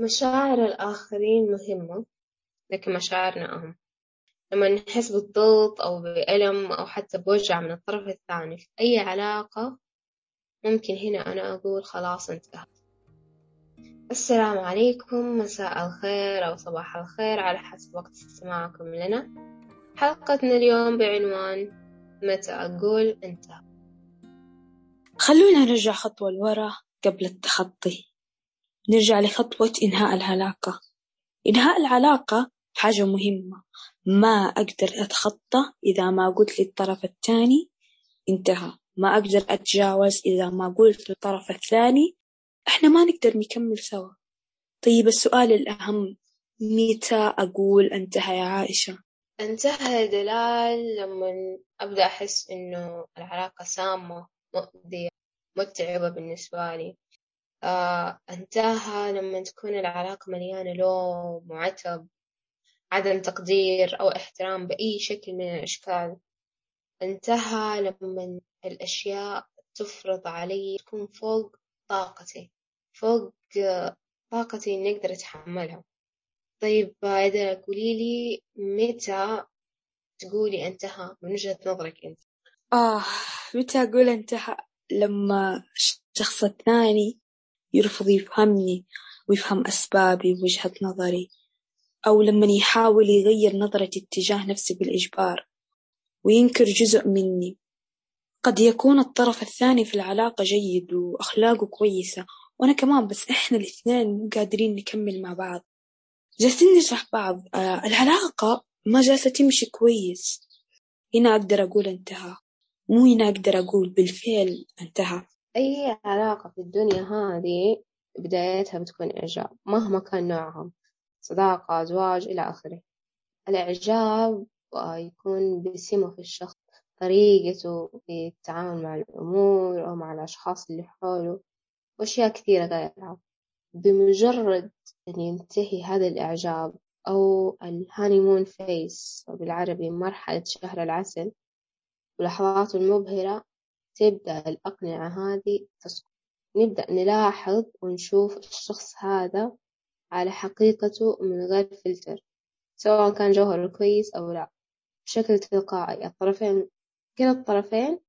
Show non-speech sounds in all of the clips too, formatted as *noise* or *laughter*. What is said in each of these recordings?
مشاعر الآخرين مهمة لكن مشاعرنا أهم. لما نحس بالضغط أو بألم أو حتى بوجع من الطرف الثاني في أي علاقة ممكن هنا أنا أقول خلاص انتهت. السلام عليكم مساء الخير أو صباح الخير على حسب وقت استماعكم لنا. حلقتنا اليوم بعنوان متى أقول انتهى خلونا نرجع خطوة لورا قبل التخطي. نرجع لخطوة إنهاء العلاقة. إنهاء العلاقة حاجة مهمة. ما أقدر أتخطى إذا ما قلت للطرف الثاني انتهى. ما أقدر أتجاوز إذا ما قلت للطرف الثاني إحنا ما نقدر نكمل سوا. طيب السؤال الأهم متى أقول انتهى يا عائشة؟ انتهى دلال لما أبدأ أحس إنه العلاقة سامة مؤذية متعبة بالنسبة لي. آه انتهى لما تكون العلاقة مليانة لوم وعتب عدم تقدير أو احترام بأي شكل من الأشكال. انتهى لما الأشياء تفرض علي تكون فوق طاقتي فوق طاقتي إني أقدر أتحملها. طيب إذا قولي لي متى تقولي انتهى؟ من وجهة نظرك أنت. آه متى أقول انتهى؟ لما الشخص الثاني يرفض يفهمني ويفهم أسبابي ووجهة نظري أو لما يحاول يغير نظرتي اتجاه نفسي بالإجبار وينكر جزء مني. قد يكون الطرف الثاني في العلاقة جيد وأخلاقه كويسة وأنا كمان بس إحنا الاثنين مو قادرين نكمل مع بعض. جالسين نشرح بعض آه العلاقة ما جالسة تمشي كويس. هنا أقدر أقول انتهى مو هنا أقدر أقول بالفعل انتهى. أي علاقة في الدنيا هذه بدايتها بتكون إعجاب مهما كان نوعها صداقة زواج إلى آخره. الإعجاب يكون بسمة في الشخص طريقته في التعامل مع الأمور أو مع الأشخاص اللي حوله وأشياء كثيرة غيرها. بمجرد أن ينتهي هذا الإعجاب أو ال honeymoon phase بالعربي مرحلة شهر العسل ولحظاته المبهرة تبدأ الأقنعة هذه تسقط نبدأ نلاحظ ونشوف الشخص هذا على حقيقته من غير فلتر سواء كان جوهره كويس أو لا. بشكل تلقائي الطرفين كلا الطرفين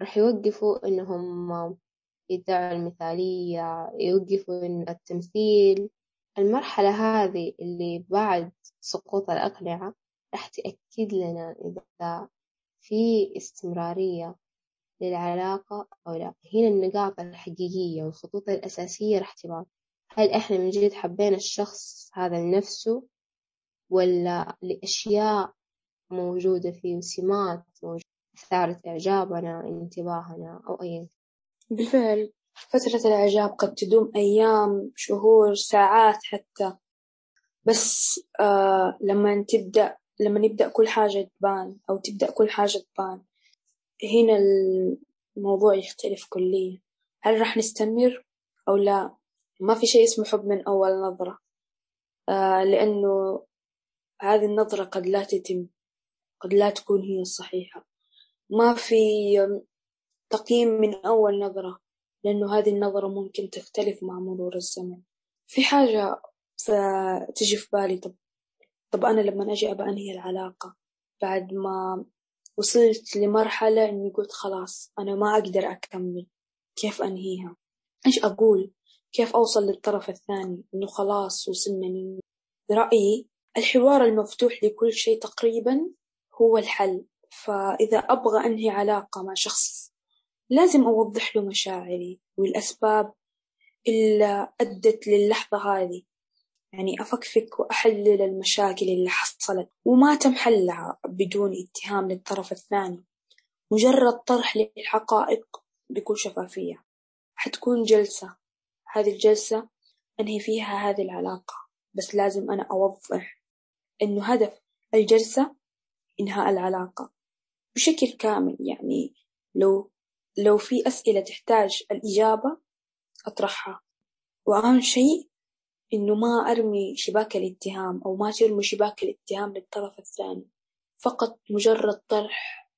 راح يوقفوا إنهم يدعوا المثالية يوقفوا إن التمثيل. المرحلة هذه اللي بعد سقوط الأقنعة راح تأكد لنا إذا في استمرارية للعلاقة أو لا. هنا النقاط الحقيقية والخطوط الأساسية راح تبان. هل إحنا من جد حبينا الشخص هذا لنفسه ولا لأشياء موجودة فيه وسمات موجودة؟ أثارت إعجابنا انتباهنا أو أي بالفعل فترة الإعجاب قد تدوم أيام شهور ساعات حتى. بس آه لما تبدأ لما نبدأ كل حاجة تبان أو تبدأ كل حاجة تبان. هنا الموضوع يختلف كليا. هل راح نستمر أو لا؟ ما في شيء اسمه حب من أول نظرة. آه لأنه هذه النظرة قد لا تتم قد لا تكون هي الصحيحة. ما في تقييم من أول نظرة لأنه هذه النظرة ممكن تختلف مع مرور الزمن. في حاجة تجي في بالي طب طب أنا لما أجي أبى أنهي العلاقة؟ بعد ما وصلت لمرحلة إني قلت خلاص أنا ما أقدر أكمل كيف أنهيها؟ إيش أقول؟ كيف أوصل للطرف الثاني؟ إنه خلاص وصلنا برأيي الحوار المفتوح لكل شيء تقريبا هو الحل. فإذا أبغى أنهي علاقة مع شخص لازم أوضح له مشاعري والأسباب اللي أدت للحظة هذه. يعني أفكفك وأحلل المشاكل اللي حصلت وما تم حلها بدون اتهام للطرف الثاني. مجرد طرح للحقائق بكل شفافية. حتكون جلسة. هذه الجلسة أنهي فيها هذه العلاقة. بس لازم أنا أوضح إنه هدف الجلسة إنهاء العلاقة. بشكل كامل يعني لو لو في أسئلة تحتاج الإجابة أطرحها. وأهم شيء إنه ما أرمي شباك الاتهام أو ما ترمي شباك الاتهام للطرف الثاني. فقط مجرد طرح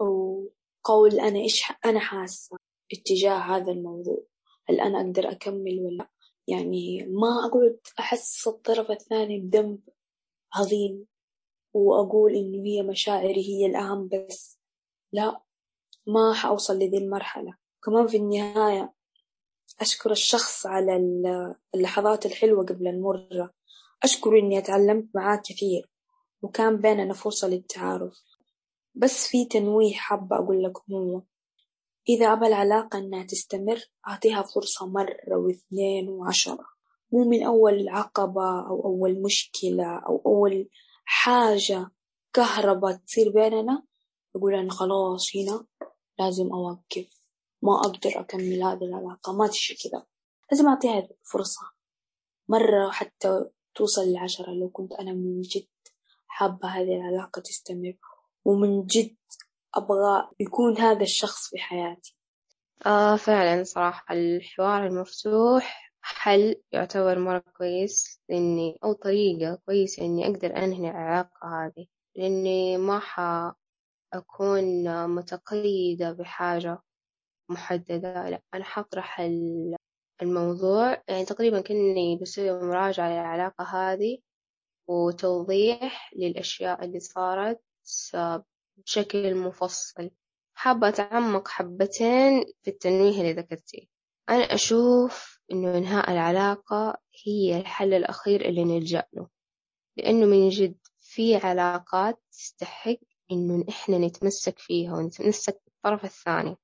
أو قول أنا إيش أنا حاسة اتجاه هذا الموضوع. هل أنا أقدر أكمل ولا يعني ما أقعد أحس الطرف الثاني بذنب عظيم وأقول إنه هي مشاعري هي الأهم بس. لا ما حأوصل لذي المرحلة. كمان في النهاية أشكر الشخص على اللحظات الحلوة قبل المرة. أشكر إني أتعلمت معاه كثير وكان بيننا فرصة للتعارف. بس في تنويه حابة أقول لكم هو إذا أبى العلاقة إنها تستمر أعطيها فرصة مرة واثنين وعشرة. مو من أول عقبة أو أول مشكلة أو أول حاجة كهرباء تصير بيننا أقول أنا خلاص هنا لازم أوقف. ما أقدر أكمل هذه العلاقة ما تشي كذا. لازم أعطيها فرصة. مرة حتى توصل لعشرة لو كنت أنا من جد حابة هذه العلاقة تستمر ومن جد أبغى يكون هذا الشخص في حياتي. آه فعلا صراحة الحوار المفتوح حل يعتبر مرة كويس إني أو طريقة كويسة إني أقدر أنهي العلاقة هذه لأني ما حأكون متقيدة بحاجة محددة لأ أنا حطرح الموضوع. يعني تقريبا كأني بسوي مراجعة للعلاقة هذه وتوضيح للأشياء اللي صارت بشكل مفصل. حابة أتعمق حبتين في التنويه اللي ذكرتيه. أنا أشوف إنه إنهاء العلاقة هي الحل الأخير اللي نلجأ له لأنه من جد في علاقات تستحق إنه إحنا نتمسك فيها ونتمسك بالطرف الثاني.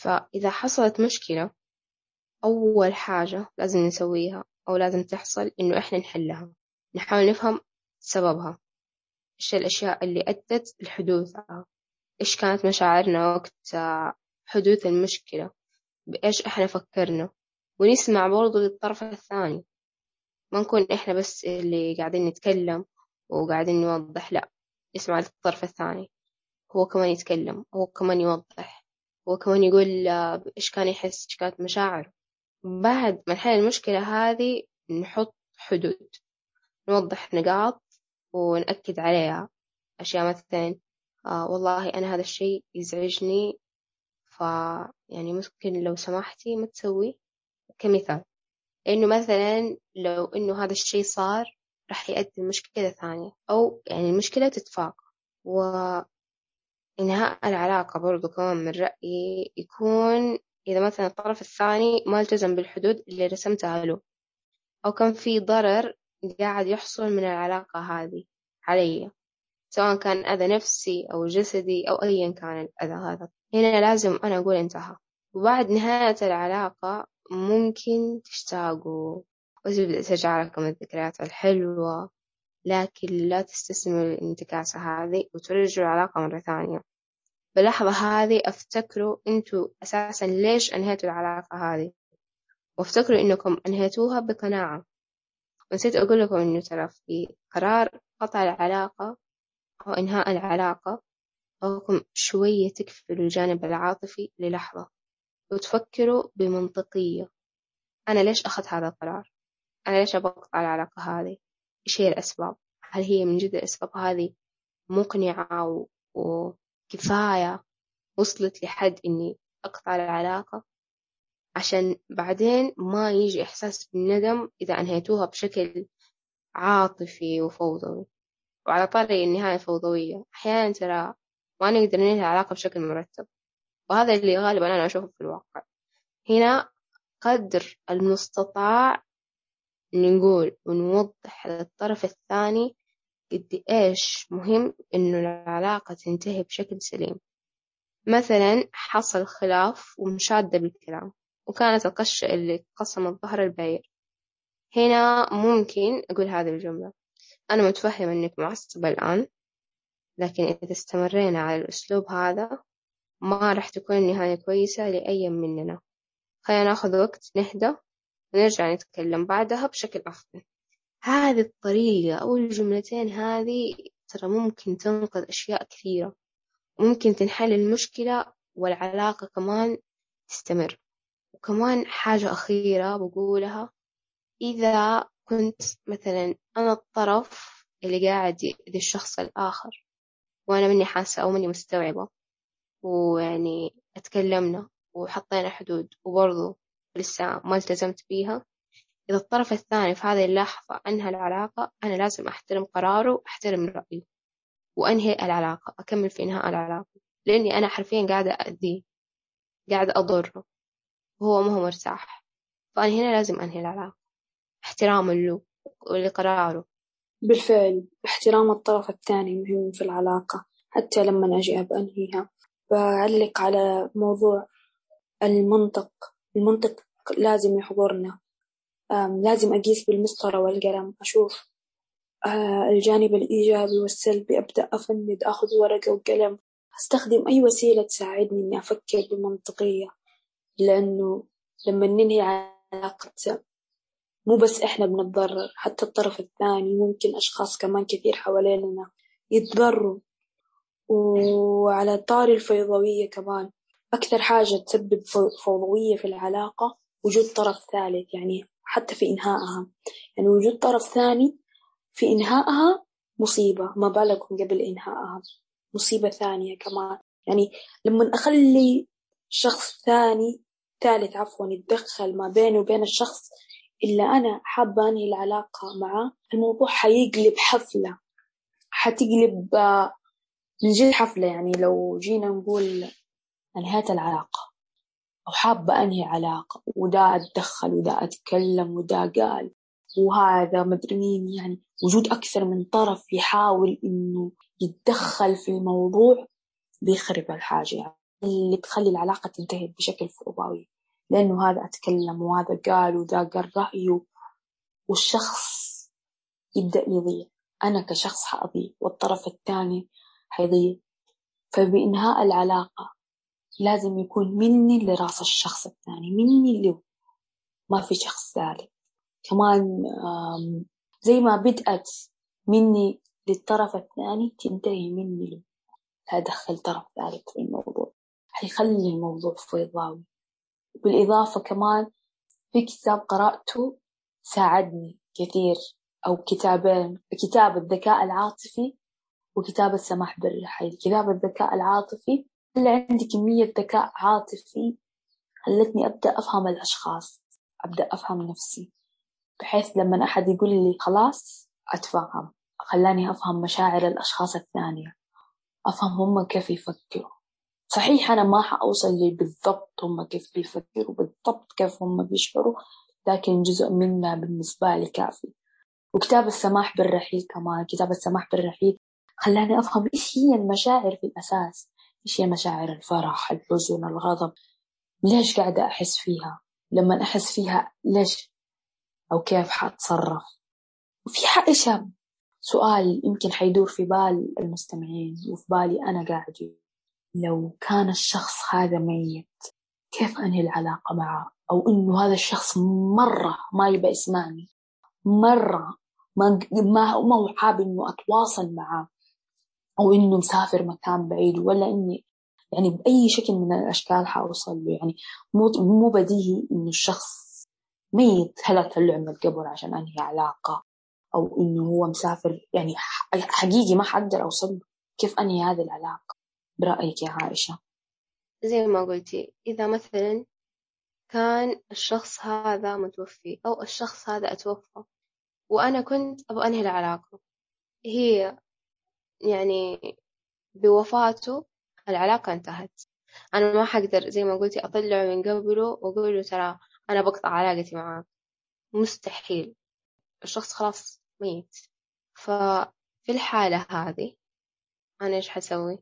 فإذا حصلت مشكلة أول حاجة لازم نسويها أو لازم تحصل إنه إحنا نحلها. نحاول نفهم سببها. إيش الأشياء اللي أدت لحدوثها؟ إيش كانت مشاعرنا وقت حدوث المشكلة؟ بإيش إحنا فكرنا؟ ونسمع برضو للطرف الثاني. ما نكون إحنا بس اللي قاعدين نتكلم وقاعدين نوضح لأ نسمع للطرف الثاني. هو كمان يتكلم هو كمان يوضح. هو كمان يقول إيش كان يحس؟ إيش كانت مشاعره بعد ما نحل المشكلة هذه نحط حدود نوضح نقاط ونأكد عليها. أشياء مثلا آه والله أنا هذا الشيء يزعجني ف يعني ممكن لو سمحتي ما تسوي. كمثال إنه مثلا لو إنه هذا الشيء صار راح يؤدي لمشكلة ثانية أو يعني المشكلة تتفاقم. وإنهاء العلاقة برضو كمان من رأيي يكون إذا مثلا الطرف الثاني ما التزم بالحدود اللي رسمتها له أو كان في ضرر قاعد يحصل من العلاقة هذه علي سواء كان أذى نفسي أو جسدي أو أيا كان الأذى هذا. هنا لازم أنا أقول انتهى. وبعد نهاية العلاقة ممكن تشتاقوا. وتبدأ ترجع لكم الذكريات الحلوة؟ لكن لا تستسلموا للانتكاسة هذه وترجعوا العلاقة مرة ثانية. باللحظة هذه أفتكروا أنتوا أساسا ليش أنهيتوا العلاقة هذه؟ وافتكروا إنكم أنهيتوها بقناعة. ونسيت أقول لكم إنه ترى في قرار قطع العلاقة أو إنهاء العلاقة أوكم شوية تكفلوا الجانب العاطفي للحظة. وتفكروا بمنطقية. أنا ليش أخذت هذا القرار؟ أنا ليش أبغى أقطع العلاقة هذه؟ إيش هي الأسباب؟ هل هي من جد الأسباب هذه مقنعة و... وكفاية وصلت لحد إني أقطع العلاقة؟ عشان بعدين ما يجي إحساس بالندم إذا أنهيتوها بشكل عاطفي وفوضوي. وعلى طاري النهاية الفوضوية أحيانا ترى ما نقدر ننهي العلاقة بشكل مرتب. وهذا اللي غالبا أنا أشوفه في الواقع. هنا قدر المستطاع نقول ونوضح للطرف الثاني قد إيش مهم إنه العلاقة تنتهي بشكل سليم. مثلا حصل خلاف ومشادة بالكلام وكانت القشة اللي قسمت ظهر البعير. هنا ممكن أقول هذه الجملة. أنا متفهمة إنك معصبة الآن لكن إذا استمرينا على الأسلوب هذا ما راح تكون النهاية كويسة لأي مننا. خلينا ناخذ وقت نهدى. ونرجع نتكلم بعدها بشكل أفضل هذه الطريقة أو الجملتين هذه ترى ممكن تنقذ أشياء كثيرة ممكن تنحل المشكلة والعلاقة كمان تستمر. وكمان حاجة أخيرة بقولها إذا كنت مثلا أنا الطرف اللي قاعد يأذي الشخص الآخر وأنا مني حاسة أو مني مستوعبة ويعني أتكلمنا وحطينا حدود وبرضو لسه ما التزمت بيها. إذا الطرف الثاني في هذه اللحظة أنهى العلاقة أنا لازم أحترم قراره وأحترم رأيه وأنهي العلاقة أكمل في إنهاء العلاقة لأني أنا حرفيا قاعدة أذيه قاعدة أضره وهو ما هو مرتاح. فأنا هنا لازم أنهي العلاقة احتراما له ولقراره بالفعل احترام الطرف الثاني مهم في العلاقة حتى لما أجي أنهيها. بعلق على موضوع المنطق. المنطق لازم يحضرنا. لازم أقيس بالمسطرة والقلم أشوف آه، الجانب الإيجابي والسلبي أبدأ أفند أخذ ورقة وقلم. أستخدم أي وسيلة تساعدني إني أفكر بمنطقية لأنه لما ننهي علاقة مو بس إحنا بنتضرر حتى الطرف الثاني ممكن أشخاص كمان كثير حوالينا يتضروا وعلى طاري الفيضوية كمان أكثر حاجة تسبب فوضوية في العلاقة وجود طرف ثالث يعني حتى في إنهائها. يعني وجود طرف ثاني في إنهائها مصيبة ما بالكم قبل إنهائها مصيبة ثانية كمان. يعني لما أخلي شخص ثاني ثالث عفوا يتدخل ما بيني وبين الشخص اللي أنا حابة أنهي العلاقة معه الموضوع حيقلب حفلة حتقلب آه، من جد حفلة. يعني لو جينا نقول انهيت العلاقة. أو حابة أنهي علاقة ودا أتدخل ودا أتكلم ودا قال. وهذا مدري مين يعني وجود أكثر من طرف يحاول إنه يتدخل في الموضوع بيخرب الحاجة. يعني اللي تخلي العلاقة تنتهي بشكل فوضوي لأنه هذا أتكلم وهذا قال وذا قال رأيه. والشخص يبدأ يضيع. أنا كشخص حأضيع والطرف الثاني حيضيع. فبإنهاء العلاقة لازم يكون مني لرأس الشخص الثاني مني له ما في شخص ثالث. كمان زي ما بدأت مني للطرف الثاني تنتهي مني له لا أدخل طرف ثالث في الموضوع. حيخلي الموضوع فيضاوي بالإضافة كمان في كتاب قرأته ساعدني كثير أو كتابين كتاب الذكاء العاطفي وكتاب السماح بالرحيل. كتاب الذكاء العاطفي خلى عندي كمية ذكاء عاطفي خلتني أبدأ أفهم الأشخاص أبدأ أفهم نفسي بحيث لما أحد يقول لي خلاص أتفهم خلاني أفهم مشاعر الأشخاص الثانية أفهم هم كيف يفكروا. صحيح أنا ما حأوصل لي بالضبط هم كيف بيفكروا بالضبط كيف هم بيشعروا لكن جزء منها بالنسبة لي كافي. وكتاب السماح بالرحيل كمان كتاب السماح بالرحيل خلاني أفهم إيش هي المشاعر في الأساس. إيش هي مشاعر الفرح الحزن الغضب؟ ليش قاعدة أحس فيها؟ لما أحس فيها ليش؟ أو كيف حأتصرف وفي حق شاب سؤال يمكن حيدور في بال المستمعين وفي بالي أنا قاعد لو كان الشخص هذا ميت كيف أنهي العلاقة معه؟ أو إنه هذا الشخص مرة ما يبى يسمعني مرة ما ما هو حابب إنه أتواصل معه. أو إنه مسافر مكان بعيد ولا إني يعني بأي شكل من الأشكال حأوصل له. يعني مو مو بديهي إنه الشخص ميت هلا طلع من القبر عشان أنهي علاقة أو إنه هو مسافر. يعني حقيقي ما حقدر أوصل له كيف أنهي هذه العلاقة. برأيك يا عائشة؟ زي ما قلتي إذا مثلا كان الشخص هذا متوفي أو الشخص هذا أتوفى وأنا كنت أبغى أنهي العلاقة هي يعني بوفاته العلاقة انتهت. أنا ما حقدر زي ما قلتي أطلعه من قبره وأقول له ترى أنا بقطع علاقتي معاك. مستحيل. الشخص خلاص ميت. ففي الحالة هذه أنا إيش حسوي؟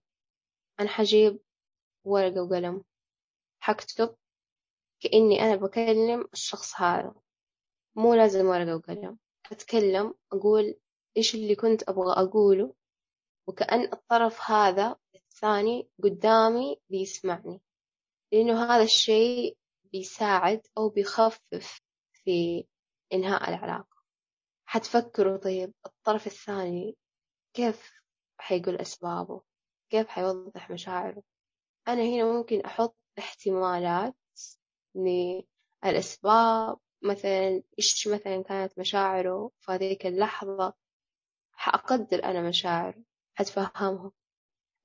أنا حجيب ورقة وقلم حكتب كأني أنا بكلم الشخص هذا. مو لازم ورقة وقلم. أتكلم أقول إيش اللي كنت أبغى أقوله وكأن الطرف هذا الثاني قدامي بيسمعني. لأنه هذا الشيء بيساعد أو بيخفف في إنهاء العلاقة. حتفكروا طيب الطرف الثاني كيف حيقول أسبابه؟ كيف حيوضح مشاعره؟ أنا هنا ممكن أحط احتمالات للأسباب مثلا إيش مثلا كانت مشاعره في هذيك اللحظة؟ حأقدر أنا مشاعره. حتفهمها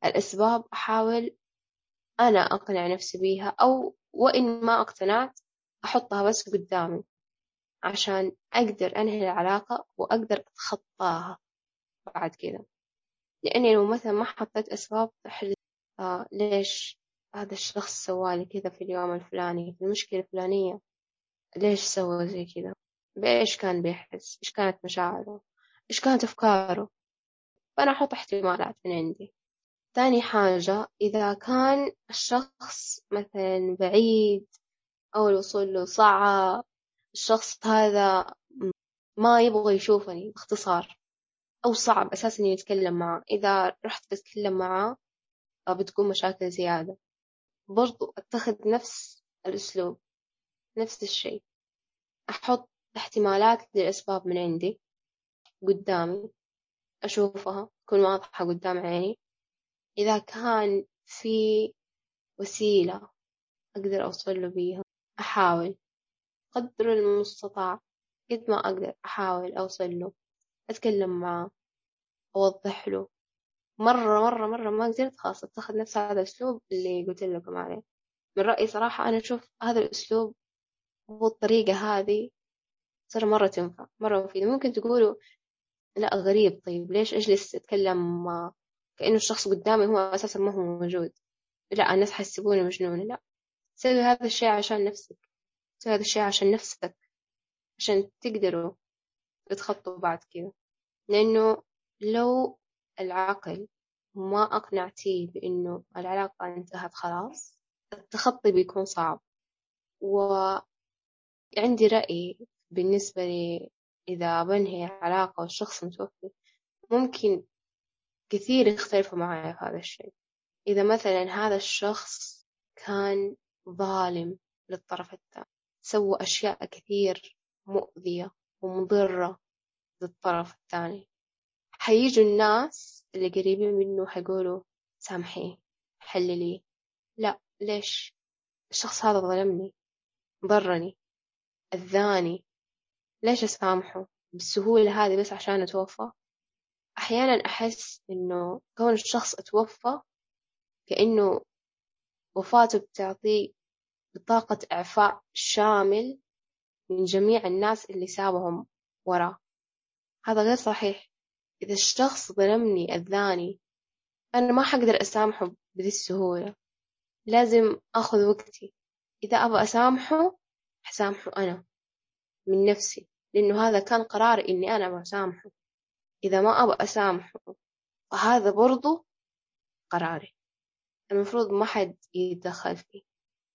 الأسباب أحاول أنا أقنع نفسي بيها أو وإن ما اقتنعت أحطها بس قدامي عشان أقدر أنهي العلاقة وأقدر أتخطاها بعد كذا لأني لو مثلا ما حطيت أسباب تحل آه ليش هذا الشخص سوالي كذا في اليوم الفلاني في المشكلة الفلانية ليش سوى زي كذا؟ بإيش كان بيحس؟ إيش كانت مشاعره؟ إيش كانت أفكاره؟ فأنا أحط احتمالات من عندي. ثاني حاجة إذا كان الشخص مثلا بعيد أو الوصول له صعب الشخص هذا ما يبغى يشوفني باختصار أو صعب أساسا يتكلم معه. إذا رحت بتكلم معه بتكون مشاكل زيادة. برضو أتخذ نفس الأسلوب نفس الشيء. أحط احتمالات للأسباب من عندي قدامي. أشوفها تكون واضحة قدام عيني. إذا كان في وسيلة أقدر أوصل له بيها أحاول. قدر المستطاع قد ما أقدر أحاول أوصل له أتكلم معه أوضح له. مرة مرة مرة ما قدرت خلاص أتخذ نفس هذا الأسلوب اللي قلت لكم عليه. من رأيي صراحة أنا أشوف هذا الأسلوب والطريقة هذه ترى مرة تنفع مرة مفيدة ممكن تقولوا لا غريب. طيب ليش أجلس أتكلم كأنه الشخص قدامي هو أساسا ما هو موجود؟ لا الناس حيحسبوني مجنونة. لا سوي هذا الشيء عشان نفسك. سوي هذا الشيء عشان نفسك عشان تقدروا تتخطوا بعد كذا. لأنه لو العقل ما أقنعتيه بإنه العلاقة انتهت خلاص التخطي بيكون صعب. وعندي رأي بالنسبة إذا بنهي علاقة والشخص متوفي ممكن كثير يختلفوا معايا في هذا الشيء. إذا مثلا هذا الشخص كان ظالم للطرف الثاني سوى أشياء كثير مؤذية ومضرة للطرف الثاني حييجوا الناس اللي قريبين منه حيقولوا سامحيه حلليه. لا ليش؟ الشخص هذا ظلمني ضرني أذاني. ليش أسامحه بالسهولة هذه بس عشان أتوفى؟ أحيانا أحس إنه كون الشخص أتوفى كأنه وفاته بتعطيه بطاقة إعفاء شامل من جميع الناس اللي سابهم وراه. هذا غير صحيح. إذا الشخص ظلمني أذاني أنا ما حقدر أسامحه بذي السهولة. لازم أخذ وقتي. إذا أبغى أسامحه حسامحه أنا من نفسي. لأنه هذا كان قراري إني أنا بسامحه إذا ما أبغى أسامحه فهذا برضو قراري. المفروض ما حد يتدخل فيه.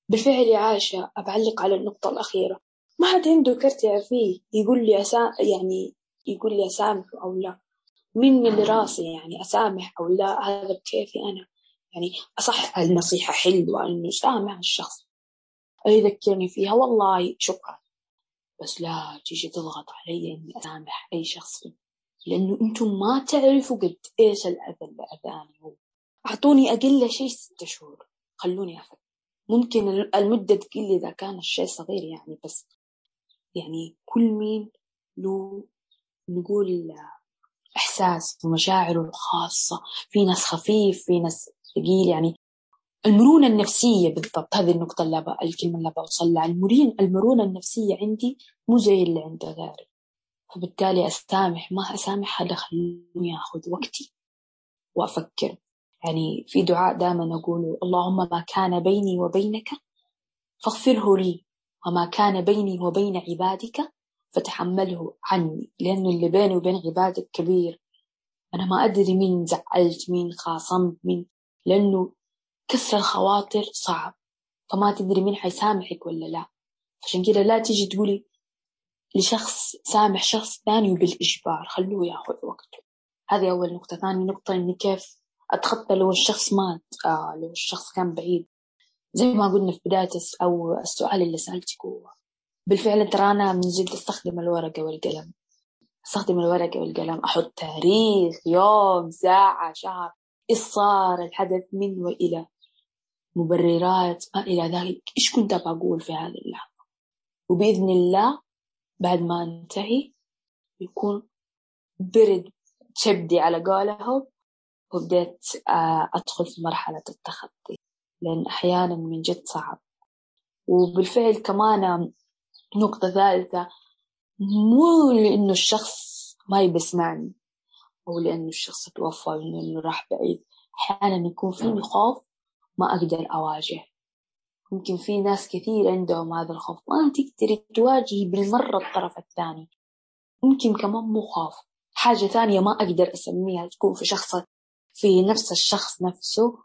بالفعل يا عاشا أبعلق على النقطة الأخيرة. ما حد عنده كرت فيه يقول لي أسا... يعني يقول لي أسامحه أو لا. من اللي راسي يعني أسامح أو لا هذا بكيفي أنا. يعني أصح النصيحة حلوة إنه سامح الشخص. يذكرني فيها. والله شكرا. بس لا تيجي تضغط علي إني أسامح أي شخص لأنه أنتم ما تعرفوا قد إيش الأذى اللي أذاني هو. أعطوني أقل شيء ستة شهور. خلوني أفكر ممكن المدة تقل إذا كان الشيء صغير يعني بس يعني كل مين له نقول إحساس ومشاعره الخاصة. في ناس خفيف في ناس ثقيل يعني. المرونة النفسية بالضبط هذه النقطة اللي أبا الكلمة اللي بوصل لها. المرونة النفسية عندي مو زي اللي عند غيري. فبالتالي أسامح ما أسامح هذا خلوني أخذ وقتي وأفكر. يعني في دعاء دائما أقوله اللهم ما كان بيني وبينك فاغفره لي وما كان بيني وبين عبادك فتحمله عني. لأنه اللي بيني وبين عبادك كبير. أنا ما أدري مين زعلت مين خاصمت مين لأنه كسر الخواطر صعب. فما تدري مين حيسامحك ولا لا؟ عشان كده لا تيجي تقولي لشخص سامح شخص ثاني بالإجبار خلوه ياخذ وقته. هذه أول نقطة. ثاني نقطة إني كيف أتخطى لو الشخص مات آه لو الشخص كان بعيد. زي ما قلنا في بداية أو السؤال اللي سألتك هو بالفعل ترى أنا من جد أستخدم الورقة والقلم. أستخدم الورقة والقلم. أحط تاريخ يوم ساعة شهر إيش صار الحدث من وإلى. مبررات ما إلى ذلك. إيش كنت أبغى أقول في هذه اللحظة؟ وبإذن الله بعد ما أنتهي يكون برد شبدي على قولهم وبديت أدخل في مرحلة التخطي لأن أحيانا من جد صعب. وبالفعل كمان نقطة ثالثة مو لأنه الشخص ما يبي يسمعني أو لأنه الشخص توفى وإنه راح بعيد. أحيانا يكون فيني خوف ما أقدر أواجه. ممكن في ناس كثير عندهم هذا الخوف. ما تقدري تواجهي بالمرة الطرف الثاني. ممكن كمان مو خوف. حاجة ثانية ما أقدر أسميها. تكون في شخص في نفس الشخص نفسه.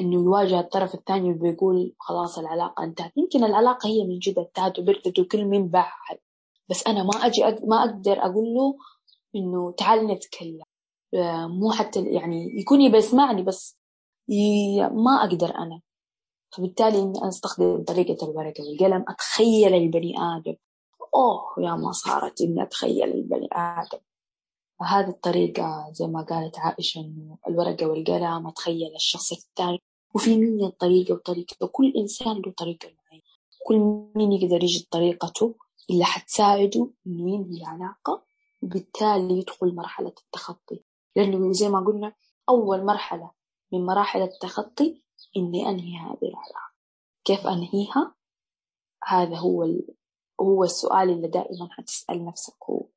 إنه يواجه الطرف الثاني وبيقول خلاص العلاقة انتهت. يمكن العلاقة هي من جد انتهت وبردت وكل مين باع بس أنا ما أجي أق... ما أقدر أقول له إنه تعال نتكلم. آه، مو حتى يعني يكون يبي يسمعني بس. ما أقدر أنا. فبالتالي إني أستخدم طريقة الورقة والقلم أتخيل البني آدم. أوه يا ما صارت إني أتخيل البني آدم. فهذه الطريقة زي ما قالت عائشة إنه الورقة والقلم أتخيل الشخص الثاني. وفي مين طريقة وطريقة وكل إنسان له طريقة معينة. كل مين يقدر يجي بطريقته اللي حتساعده إنه ينهي علاقة وبالتالي يدخل مرحلة التخطي. لأنه زي ما قلنا أول مرحلة من مراحل التخطي إني أنهي هذه العلاقة. كيف أنهيها؟ هذا هو ال... هو السؤال اللي دائما حتسأل نفسك هو.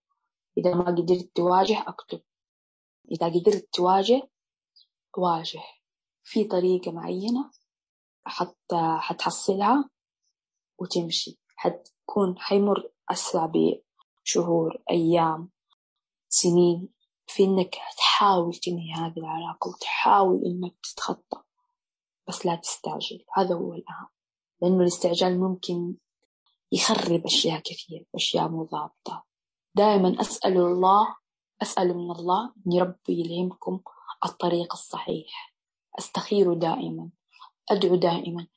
إذا ما قدرت تواجه أكتب. إذا قدرت تواجه واجه. في طريقة معينة حتى حتحصلها وتمشي. حتكون حيمر أسرع بشهور أيام سنين. في إنك تحاول تنهي هذه العلاقة وتحاول إنك تتخطى بس لا تستعجل. هذا هو الأهم. لأنه الاستعجال ممكن يخرب أشياء كثير أشياء مو ضابطة. دائما أسأل الله أسأل من الله أن ربي يلهمكم الطريق الصحيح. أستخير دائما. أدعو دائما.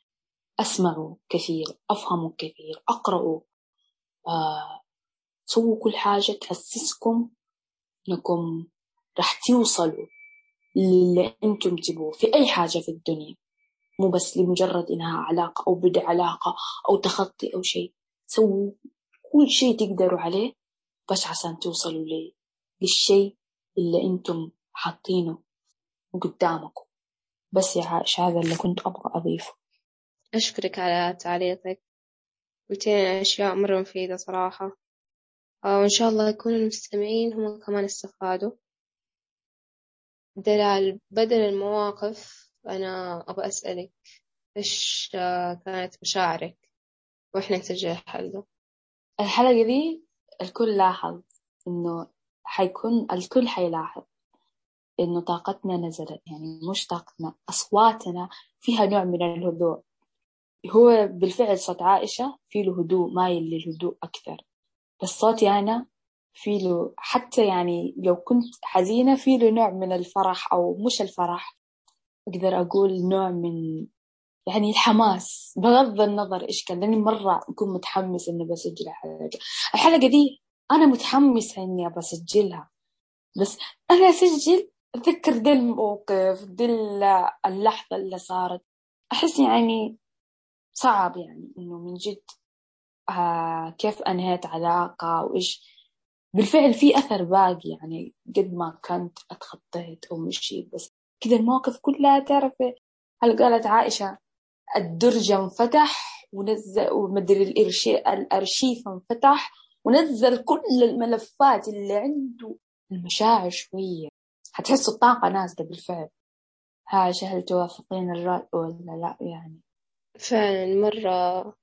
أسمع كثير. أفهم كثير. أقرأ. آه، سووا كل حاجة. تحسسكم إنكم راح توصلوا للي أنتم تبوه في أي حاجة في الدنيا. مو بس لمجرد إنها علاقة أو بدء علاقة أو تخطي أو شيء. سووا كل شيء تقدروا عليه بس عشان توصلوا للشيء اللي أنتم حاطينه قدامكم. بس يا عائشة هذا اللي كنت أبغى أضيفه. أشكرك على تعليقك. قلتين أشياء مرة مفيدة صراحة. وإن شاء الله يكون المستمعين هم كمان استفادوا. دلال بدل المواقف أنا أبغى أسألك إيش كانت مشاعرك وإحنا نسجل الحلقة الحلقة دي الكل لاحظ إنه حيكون الكل حيلاحظ إنه طاقتنا نزلت يعني مش طاقتنا أصواتنا فيها نوع من الهدوء. هو بالفعل صوت عائشة فيه هدوء مايل للهدوء أكثر. بس صوتي أنا في له حتى يعني لو كنت حزينة في له نوع من الفرح أو مش الفرح. أقدر أقول نوع من يعني الحماس. بغض النظر إيش كان لأني مرة أكون متحمس إني بسجل الحلقة الحلقة دي أنا متحمسة إني بسجلها. بس أنا أسجل أتذكر دي الموقف دي اللحظة اللي صارت. أحس يعني صعب يعني إنه من جد كيف أنهيت علاقة وإيش؟ بالفعل في أثر باقي يعني قد ما كنت أتخطيت أو مشيت بس كذا المواقف كلها تعرفي هل قالت عائشة الدرج انفتح ونزل ومدري الأرشيف انفتح ونزل كل الملفات اللي عنده المشاعر شوية. حتحسوا الطاقة نازلة بالفعل. عائشة هل توافقين الرأي ولا لا؟ يعني فعلا مرة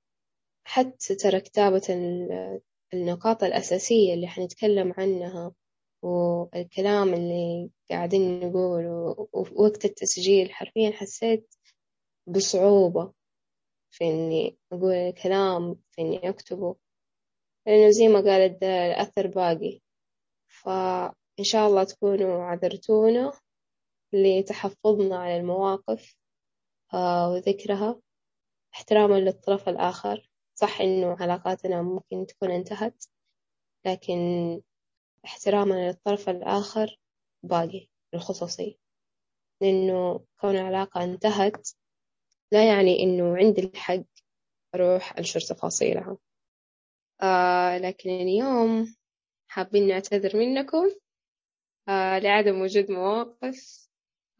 حتى ترى كتابة النقاط الأساسية اللي حنتكلم عنها والكلام اللي قاعدين نقوله ووقت التسجيل حرفيا حسيت بصعوبة في إني أقول الكلام في إني أكتبه لأنه زي ما قالت الأثر باقي. فإن شاء الله تكونوا عذرتونا لتحفظنا على المواقف آه، وذكرها. احتراما للطرف الآخر. صح إنه علاقاتنا ممكن تكون انتهت لكن احتراما للطرف الآخر باقي الخصوصية. لأنه كون العلاقة انتهت لا يعني إنه عندي الحق أروح أنشر تفاصيلها آه لكن اليوم حابين نعتذر منكم آه لعدم وجود مواقف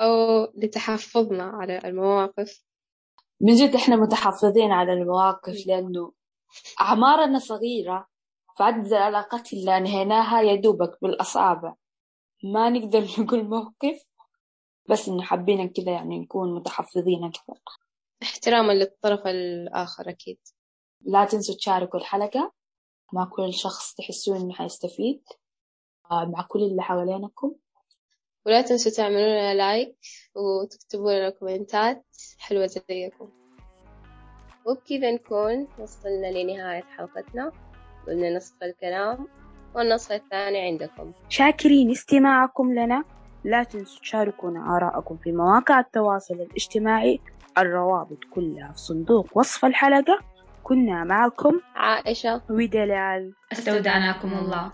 أو لتحفظنا على المواقف. من جد إحنا متحفظين على المواقف لأنه أعمارنا صغيرة فعدد العلاقات اللي أنهيناها يا دوبك بالأصابع. ما نقدر *laughs* نقول موقف بس إنه حابين كذا يعني نكون متحفظين أكثر. احتراما للطرف الآخر أكيد. لا تنسوا تشاركوا الحلقة مع كل شخص تحسون إنه حيستفيد آه، مع كل اللي حوالينكم. ولا تنسوا تعملوا لنا like وتكتبوا لنا كومنتات حلوة زيكم. وبكذا نكون وصلنا لنهاية حلقتنا. قلنا نصف الكلام والنصف الثاني عندكم. شاكرين استماعكم لنا. لا تنسوا تشاركونا آراءكم في مواقع التواصل الاجتماعي. الروابط كلها في صندوق وصف الحلقة. كنا معكم عائشة. ودلال. أستودعناكم الله.